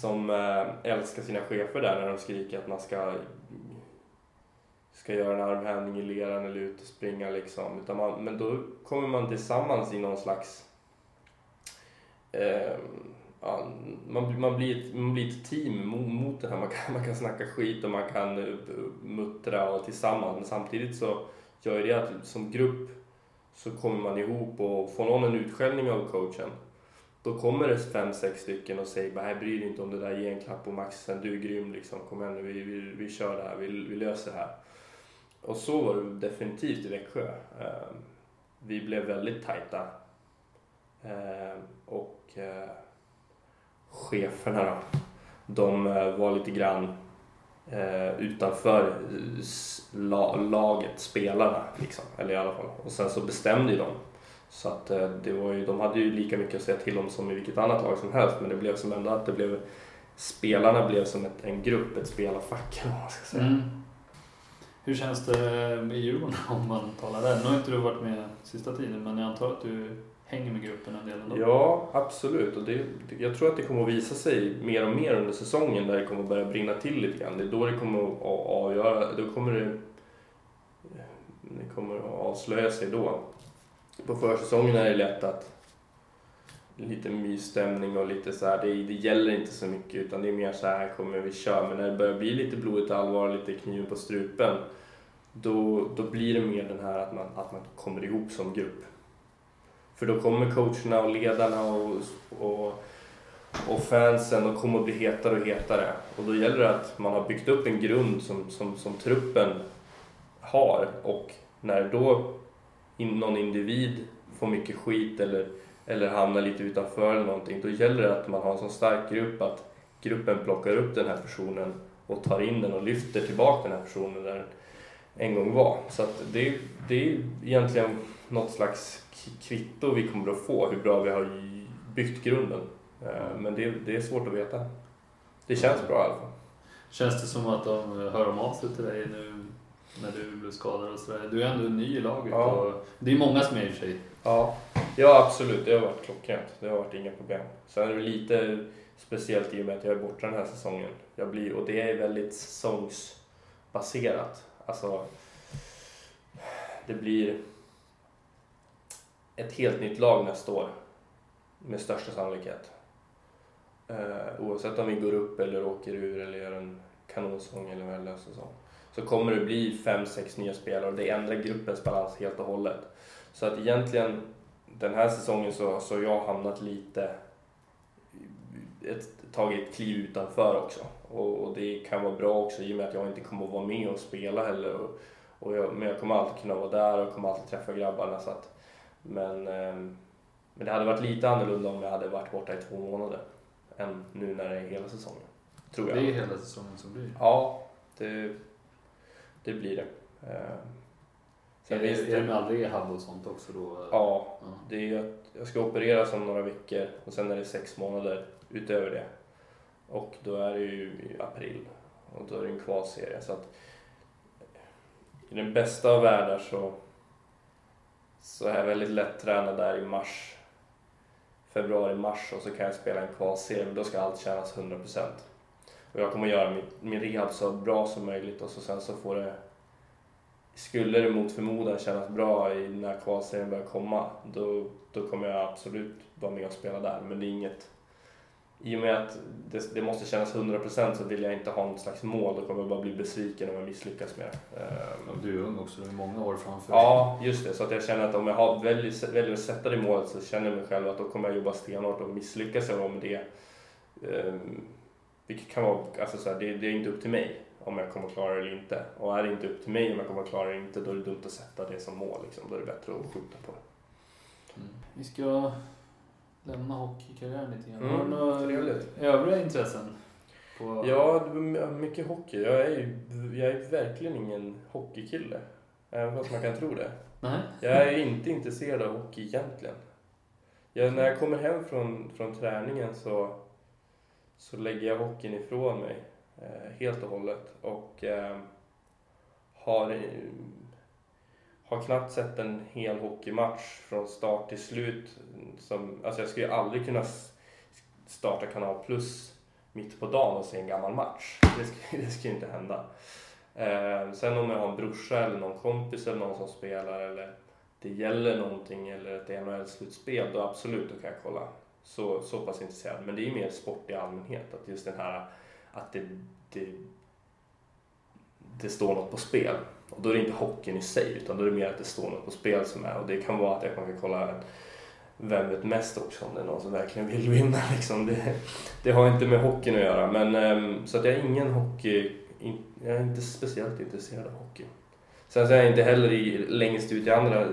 B: som eh, älskar sina chefer där när de skriker att man ska ska göra en armhävning i leran eller ut och springa liksom. Utan man, men då kommer man tillsammans i någon slags eh, ja, man, man, blir ett, man blir ett team mot, mot det här. Man kan, man kan snacka skit och man kan uh, muttra och tillsammans. Men samtidigt så gör det att som grupp så kommer man ihop och får någon en utskällning av coachen då kommer det fem, sex stycken och säger bara bry dig inte om det där, ge en klapp på maxen, du är grym liksom, kom igen nu, vi, vi, vi kör det här, vi, vi löser det här. Och så var det definitivt i Växjö. Ehm, vi blev väldigt tajta. Ehm, och eh, cheferna då, de eh, var lite grann eh, utanför laget, spelarna liksom, eller i alla fall. Och sen så bestämde ju de så att eh, det var ju, de hade ju lika mycket att säga till om som i vilket annat lag som helst men det blev som ändå att det blev Spelarna blev som ett, en grupp, ett spelarfack eller vad man ska säga.
A: Mm. Hur känns det i Djurgården [LAUGHS] om man talar där? Nu har inte du varit med sista tiden men jag antar att du hänger med gruppen en del ändå?
B: Ja, absolut. Och det, jag tror att det kommer att visa sig mer och mer under säsongen där det kommer att börja brinna till lite grann. Det är då det kommer att avgöra, då kommer det, det kommer att avslöja sig då. På försäsongen är det lätt att lite mysstämning och lite så här, det, det gäller inte så mycket utan det är mer så här kommer vi köra. Men när det börjar bli lite blodigt allvar, lite kniven på strupen då, då blir det mer den här att man, att man kommer ihop som grupp. För då kommer coacherna och ledarna och, och, och fansen och kommer att bli hetare och hetare. Och då gäller det att man har byggt upp en grund som, som, som truppen har och när då någon individ får mycket skit eller, eller hamnar lite utanför eller någonting, då gäller det att man har en så stark grupp att gruppen plockar upp den här personen och tar in den och lyfter tillbaka den här personen där den en gång var. Så att det, det är egentligen något slags kvitto vi kommer att få hur bra vi har byggt grunden. Eh, men det, det är svårt att veta. Det känns bra i alla fall.
A: Känns det som att de eh, hör om av sig till dig nu när du blev skadad och sådär? Du är ändå ny i laget
B: Ja.
A: och det är många som är i och för sig.
B: Ja, ja absolut. Det har varit klockrent. Det har varit inga problem. Sen är det lite speciellt i och med att jag är borta den här säsongen. Jag blir, och det är väldigt säsongsbaserat. Alltså, det blir ett helt nytt lag nästa år. Med största sannolikhet. Uh, oavsett om vi går upp eller åker ur eller gör en kanonsäsong eller en värdelös säsong. Så kommer det bli fem, sex nya spelare och det ändrar gruppens balans helt och hållet. Så att egentligen den här säsongen så har jag hamnat lite, ett, tagit ett kliv utanför också. Och, och, det kan vara bra också i och med att jag inte kommer att vara med och spela heller. Och, och jag, men jag kommer alltid kunna vara där och kommer alltid träffa grabbarna. Så att, men, eh, men det hade varit lite annorlunda om jag hade varit borta i två månader än nu när det är hela säsongen. Tror jag.
A: Det är hela säsongen som blir.
B: Ja, det, det blir det. Eh,
A: Sen är, det, är det med all rehab och sånt också då?
B: Ja, ja. Det är att jag ska opereras om några veckor och sen är det sex månader utöver det. Och då är det ju i april och då är det en kvalserie. Så att i den bästa av världar så, så är jag väldigt lätt tränad där i mars, februari-mars och så kan jag spela en kvalserie men då ska allt kännas 100%. Och jag kommer göra min, min rehab så bra som möjligt och så sen så får det skulle det mot förmodan kännas bra i när kvalserien börjar komma, då, då kommer jag absolut vara med och spela där. Men det är inget... I och med att det, det måste kännas 100% så vill jag inte ha något slags mål. Då kommer jag bara bli besviken om jag misslyckas med det.
A: Ehm, du är ung också, du har många år framför
B: dig. Ja, just det. Så att jag känner att om jag har, väljer, väljer att sätta det målet så känner jag mig själv att då kommer jag jobba stenhårt och misslyckas jag med det. Um, vilket kan vara, alltså så här, det, det är inte upp till mig om jag kommer klara det eller inte. Och är det inte upp till mig om jag kommer klara det eller inte, då är det dumt att sätta det som mål. Liksom. Då är det bättre att skjuta på det.
A: Mm. Vi ska lämna hockeykarriären lite grann. Mm,
B: Har du några
A: övriga intressen?
B: På... Ja, mycket hockey. Jag är ju jag är verkligen ingen hockeykille. Även fast man kan tro det.
A: Nej.
B: Jag är inte intresserad av hockey egentligen. Jag, när jag kommer hem från, från träningen så, så lägger jag hockeyn ifrån mig eh, helt och hållet. Och eh, har, eh, har knappt sett en hel hockeymatch från start till slut. Som, alltså jag skulle aldrig kunna starta Kanal Plus mitt på dagen och se en gammal match. Det skulle, [LAUGHS] det skulle inte hända. Eh, sen om jag har en brorsa eller någon kompis eller någon som spelar eller det gäller någonting eller ett NHL-slutspel, då absolut, då kan jag kolla. Så, så pass intresserad. Men det är mer sport i allmänhet. Att just den här att det, det, det står något på spel. Och då är det inte hockeyn i sig utan då är det mer att det står något på spel som är. Och det kan vara att jag kan kolla Vem vet mest också om det är någon som verkligen vill vinna. [LAUGHS] Liksom. Det, det har inte med hockeyn att göra. Men, ehm, så att jag är ingen hockey... Jag är inte speciellt intresserad av hockey. Sen så är jag inte heller i, längst ut i andra eh,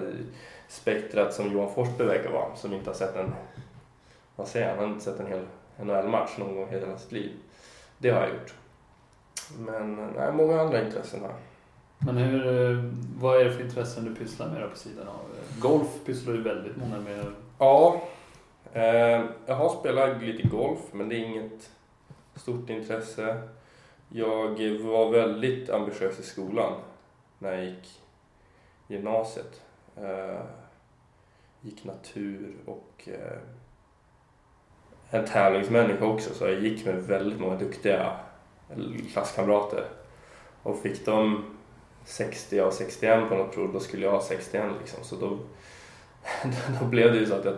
B: spektrat som Johan Forsberg verkar vara. Som inte har sett en... Vad säger han? Har inte sett en hel NHL-match någon gång i hela sitt liv. Det har jag gjort. Men nej, många andra intressen här.
A: Men hur, eh, vad är det för intressen du pysslar med på sidan av? Golf pysslar du väldigt många med.
B: Ja, eh, jag har spelat lite golf men det är inget stort intresse. Jag var väldigt ambitiös i skolan när jag gick gymnasiet. Eh, gick natur och eh, en tävlingsmänniska också så jag gick med väldigt många duktiga klasskamrater. Och fick de 60 av 61 på något prov, då skulle jag ha 61 liksom. Så då, [LAUGHS] då blev det ju så att jag,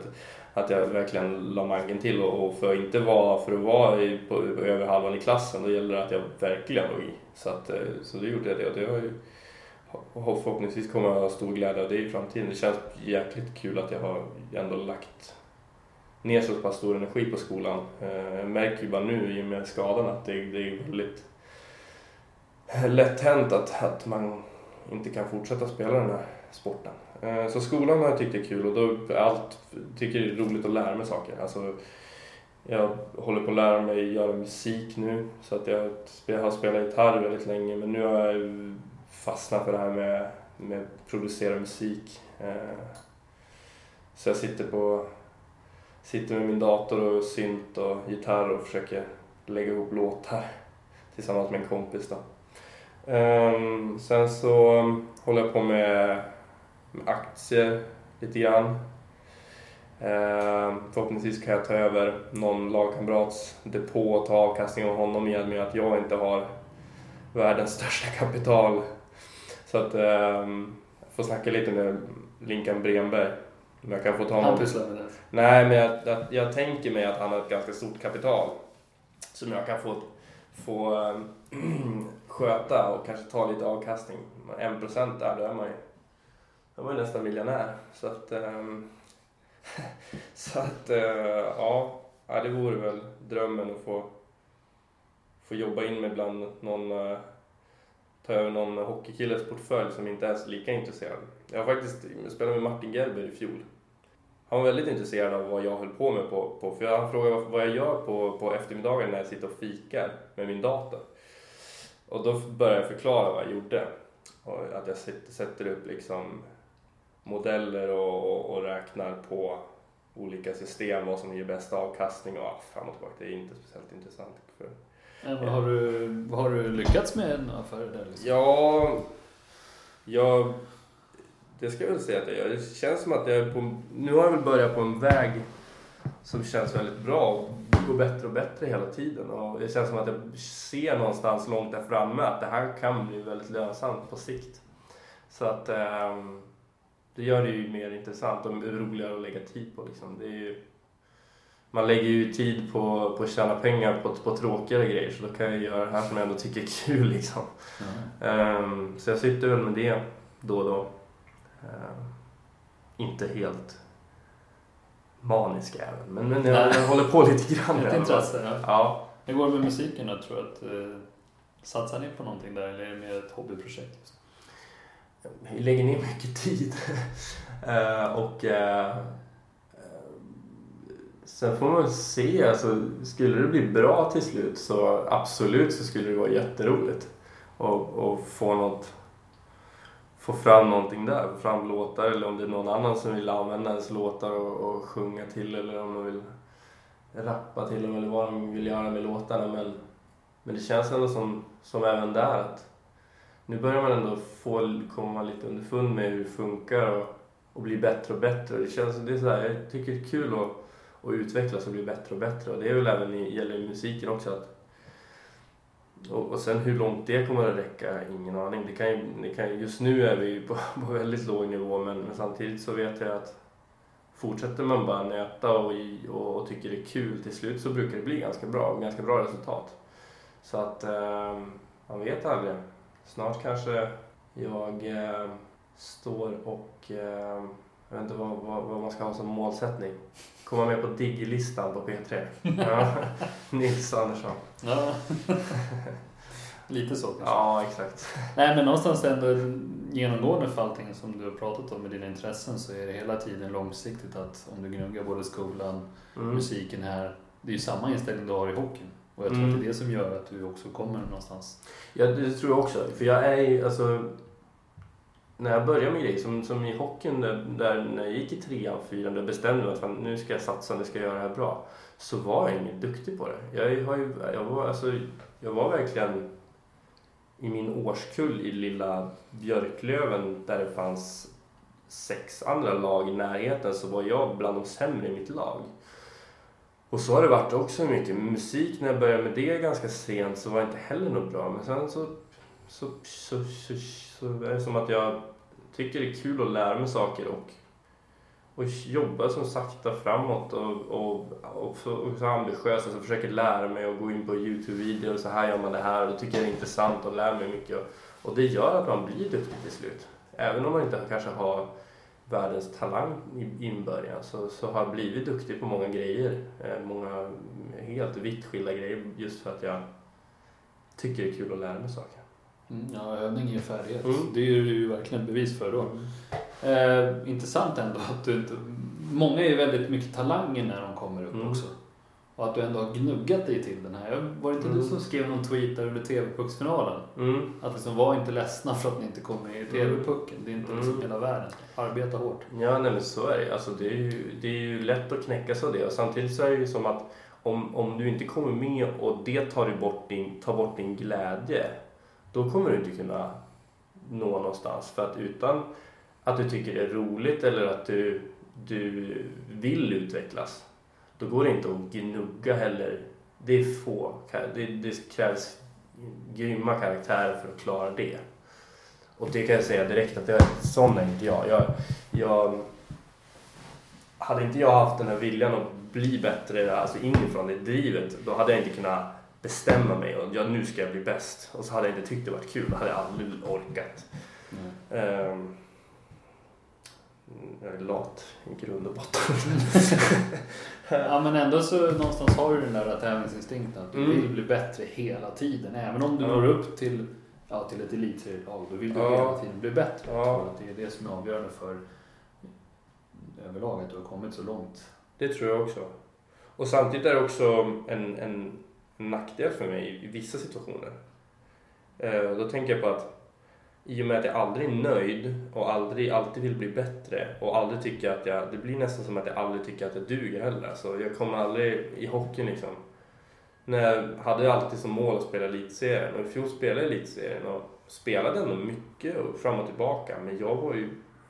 B: att jag verkligen la mangen till och, och för att inte vara, för att vara i, på, över halvan i klassen, då gäller det att jag verkligen låg i. Så, att, eh, så då gjorde jag det och det har ju förhoppningsvis kommer jag ha stor glädje av det i framtiden. Det känns jäkligt kul att jag har ändå lagt ner så pass stor energi på skolan. Eh, jag märker ju bara nu i och med skadan att det, det är väldigt lätt hänt att, att man inte kan fortsätta spela den här sporten. Eh, så skolan har jag tyckt är kul och då allt tycker det är roligt att lära mig saker. Alltså, jag håller på att lära mig göra musik nu så att jag har spelat gitarr väldigt länge men nu har jag fastnat för det här med, med att producera musik. Eh, så jag sitter på sitter med min dator och synt och gitarr och försöker lägga ihop låtar [LAUGHS] tillsammans med en kompis. Då. Um, sen så håller jag på med, med aktier lite grann. Um, förhoppningsvis kan jag ta över någon lagkamrats depå och ta avkastning av honom i och med att jag inte har världens [LAUGHS] största kapital. Så att um, jag får snacka lite med Linkan Bremberg
A: om jag kan få ta han pysslar med det?
B: Nej, men jag, jag, jag, tänker mig att han har ett ganska stort kapital som jag kan få, få äh, [CLEARS THROAT] sköta och kanske ta lite avkastning. En procent där, då är man ju, då är man nästan miljonär. Så att, ähm, [LAUGHS] så att äh, ja, det vore väl drömmen att få, få jobba in med bland någon äh, ta över någon hockeykilles portfölj som inte är så lika intresserad. Jag har faktiskt spelat med Martin Gerber i fjol. Han var väldigt intresserad av vad jag höll på med på, på för han frågade vad jag gör på, på eftermiddagen när jag sitter och fikar med min dator. Och då började jag förklara vad jag gjorde. Och att jag sätter upp liksom modeller och, och, och räknar på olika system, vad som ger bäst avkastning och fram och tillbaka. Det är inte speciellt intressant. För,
A: men vad, har du, har du lyckats med en affär där? Liksom?
B: Ja, jag, det ska jag väl säga att jag gör. Det känns som att jag är på, nu har jag väl börjat på en väg som känns väldigt bra och går bättre och bättre hela tiden. Och det känns som att jag ser någonstans långt där framme att det här kan bli väldigt lönsamt på sikt. Så att eh, det gör det ju mer intressant och roligare att lägga tid på. Liksom. Det är ju, man lägger ju tid på, på att tjäna pengar på, på tråkigare grejer så då kan jag göra det här som jag ändå tycker är kul liksom. Mm. Um, så jag sitter väl med det då och då. Um, inte helt manisk även, men, men jag, jag håller på lite grann.
A: Ett intresse, ja.
B: ja.
A: Hur går det med musiken då, tror du? Att, uh, satsar ni på någonting där eller är det mer ett hobbyprojekt? Just?
B: Vi lägger ner mycket tid. uh, [LAUGHS] och uh, Sen får man väl se, alltså, skulle det bli bra till slut så absolut så skulle det vara jätteroligt. Och få något, få fram någonting där, få fram låtar eller om det är någon annan som vill använda ens låtar och, och sjunga till eller om de vill rappa till dem eller vad de vill göra med låtarna. Men, men det känns ändå som, som även där att nu börjar man ändå få komma lite underfund med hur det funkar och, och bli bättre och bättre. Det känns, det är så här, jag tycker det är kul att att utvecklas och bli bättre och bättre. Och det är väl även i, gäller i musiken också. Att, och, och sen hur långt det kommer att räcka, ingen aning. Det kan ju, det kan, just nu är vi på, [LAUGHS] på väldigt låg nivå men, men samtidigt så vet jag att fortsätter man bara nöta och, och, och, tycker det är kul till slut så brukar det bli ganska bra, ganska bra resultat. Så att eh, man vet aldrig. Snart kanske jag eh, står och eh, jag vet inte vad, vad, vad, man ska ha som målsättning. Komma med på Digi-listan på P3. [LAUGHS] Ja. Nils Andersson.
A: Ja. Lite så kanske.
B: Ja, exakt.
A: Nej, men någonstans ändå genomgående för allting som du har pratat om med dina intressen så är det hela tiden långsiktigt att om du gnuggar både skolan, mm. musiken här. Det är ju samma inställning du har i hockeyn. Och jag tror mm. att det är det som gör att du också kommer någonstans.
B: Ja, det tror jag också. För jag är ju, alltså när jag började med grejer, som, som i hockeyn där, där, när jag gick i trean, fyran, där bestämde mig att nu ska jag satsa, nu ska jag göra det här bra. Så var jag inte duktig på det. Jag, har ju, jag, var, alltså, jag var verkligen i min årskull i lilla Björklöven där det fanns sex andra lag i närheten så var jag bland de sämre i mitt lag. Och så har det varit också mycket. Musik, när jag började med det ganska sent så var jag inte heller något bra. Men sen så, så, så, så så är det som att jag tycker det är kul att lära mig saker och, och jobba som sakta framåt och, och, och, så, och så ambitiös. Alltså försöker lära mig och gå in på Youtube-videor och så här gör man det här och då tycker jag det är intressant och lär mig mycket. Och, och det gör att man blir duktig till slut. Även om man inte kanske har världens talang i inbörjan så, så har jag blivit duktig på många grejer. Eh, många helt vitt skilda grejer just för att jag tycker det är kul att lära mig saker.
A: Mm, ja, övning ger färdighet. Mm. Det är ju verkligen bevis för då. Mm. Eh, intressant ändå att du inte... Många är ju väldigt mycket talanger när de kommer upp mm. också. Och att du ändå har gnuggat dig till den här. Var det inte du mm. som skrev någon tweet där under TV-pucksfinalen?
B: Mm.
A: Att liksom var inte ledsna för att ni inte kommer i TV-pucken. Det är inte liksom hela världen. Arbeta hårt.
B: Ja, nej men så är det. Alltså, det, är ju, det är ju lätt att knäckas av det. Och samtidigt så är det ju som att om, om du inte kommer med och det tar, bort din, tar bort din glädje då kommer du inte kunna nå någonstans. För att utan att du tycker det är roligt eller att du, du vill utvecklas, då går det inte att gnugga heller. Det är få. Det, det krävs grymma karaktärer för att klara det. Och det kan jag säga direkt att jag, sån är inte jag. jag. Jag Hade inte jag haft den här viljan att bli bättre, alltså inifrån det drivet, då hade jag inte kunnat bestämma mig och ja, nu ska jag bli bäst. Och så hade jag inte tyckt det varit kul, då hade jag aldrig orkat. Um, jag är lat i grund och botten. [LAUGHS]
A: ja men ändå så någonstans har du den där tävlingsinstinkten att du mm. vill bli bättre hela tiden. Även om du ja. når upp till, ja, till ett elitserielag, då vill du ja. hela tiden bli bättre. Ja. det är det som är avgörande för överlag att du har kommit så långt.
B: Det tror jag också. Och samtidigt är det också en, en nackdel för mig i vissa situationer. Eh, då tänker jag på att i och med att jag aldrig är nöjd och aldrig alltid vill bli bättre och aldrig tycker att jag, det blir nästan som att jag aldrig tycker att jag duger heller. Så jag kommer aldrig i hockeyn liksom. När jag hade alltid som mål att spela elitserien och i fjol spelade jag elitserien och spelade ändå mycket och fram och tillbaka men jag var ju,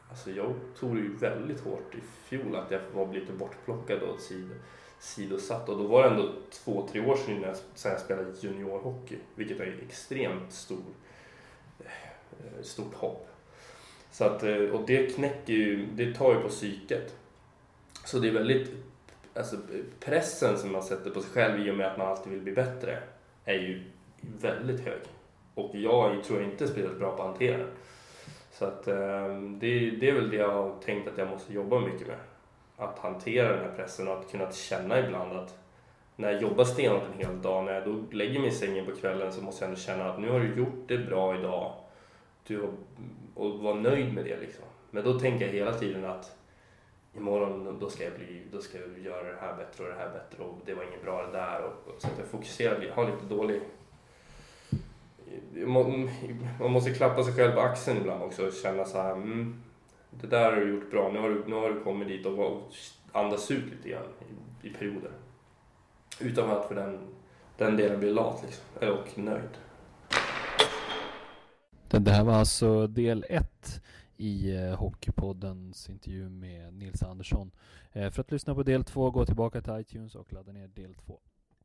B: alltså jag tog det ju väldigt hårt i fjol att jag var lite bortplockad åt sidan sidosatt och då var det ändå två, tre år sedan jag, sedan jag spelade juniorhockey vilket är extremt stor eh, stort hopp. Så att, eh, och det knäcker ju, det tar ju på psyket. Så det är väldigt, alltså pressen som man sätter på sig själv i och med att man alltid vill bli bättre är ju väldigt hög. Och jag tror inte är speciellt bra på att hantera den. Så att eh, det, det är väl det jag har tänkt att jag måste jobba mycket med. Att hantera den här pressen och att kunna känna ibland att när jag jobbar stenhårt en hel dag, när jag då lägger mig i sängen på kvällen så måste jag ändå känna att nu har du gjort det bra idag du har, och vara nöjd med det liksom. Men då tänker jag hela tiden att imorgon då ska jag, bli, då ska jag göra det här bättre och det här bättre och det var inget bra det där. Och, och så att jag fokuserar, jag har lite dålig... Man måste klappa sig själv på axeln ibland också och känna så här, mm, det där har du gjort bra, nu har du, nu har du kommit dit och andas ut lite grann i, i perioder. Utan att för den, den delen blir lat liksom, och nöjd.
A: Det här var alltså del ett i eh, Hockeypoddens intervju med Nils Andersson. Eh, för att lyssna på del två, gå tillbaka till iTunes och ladda ner del två.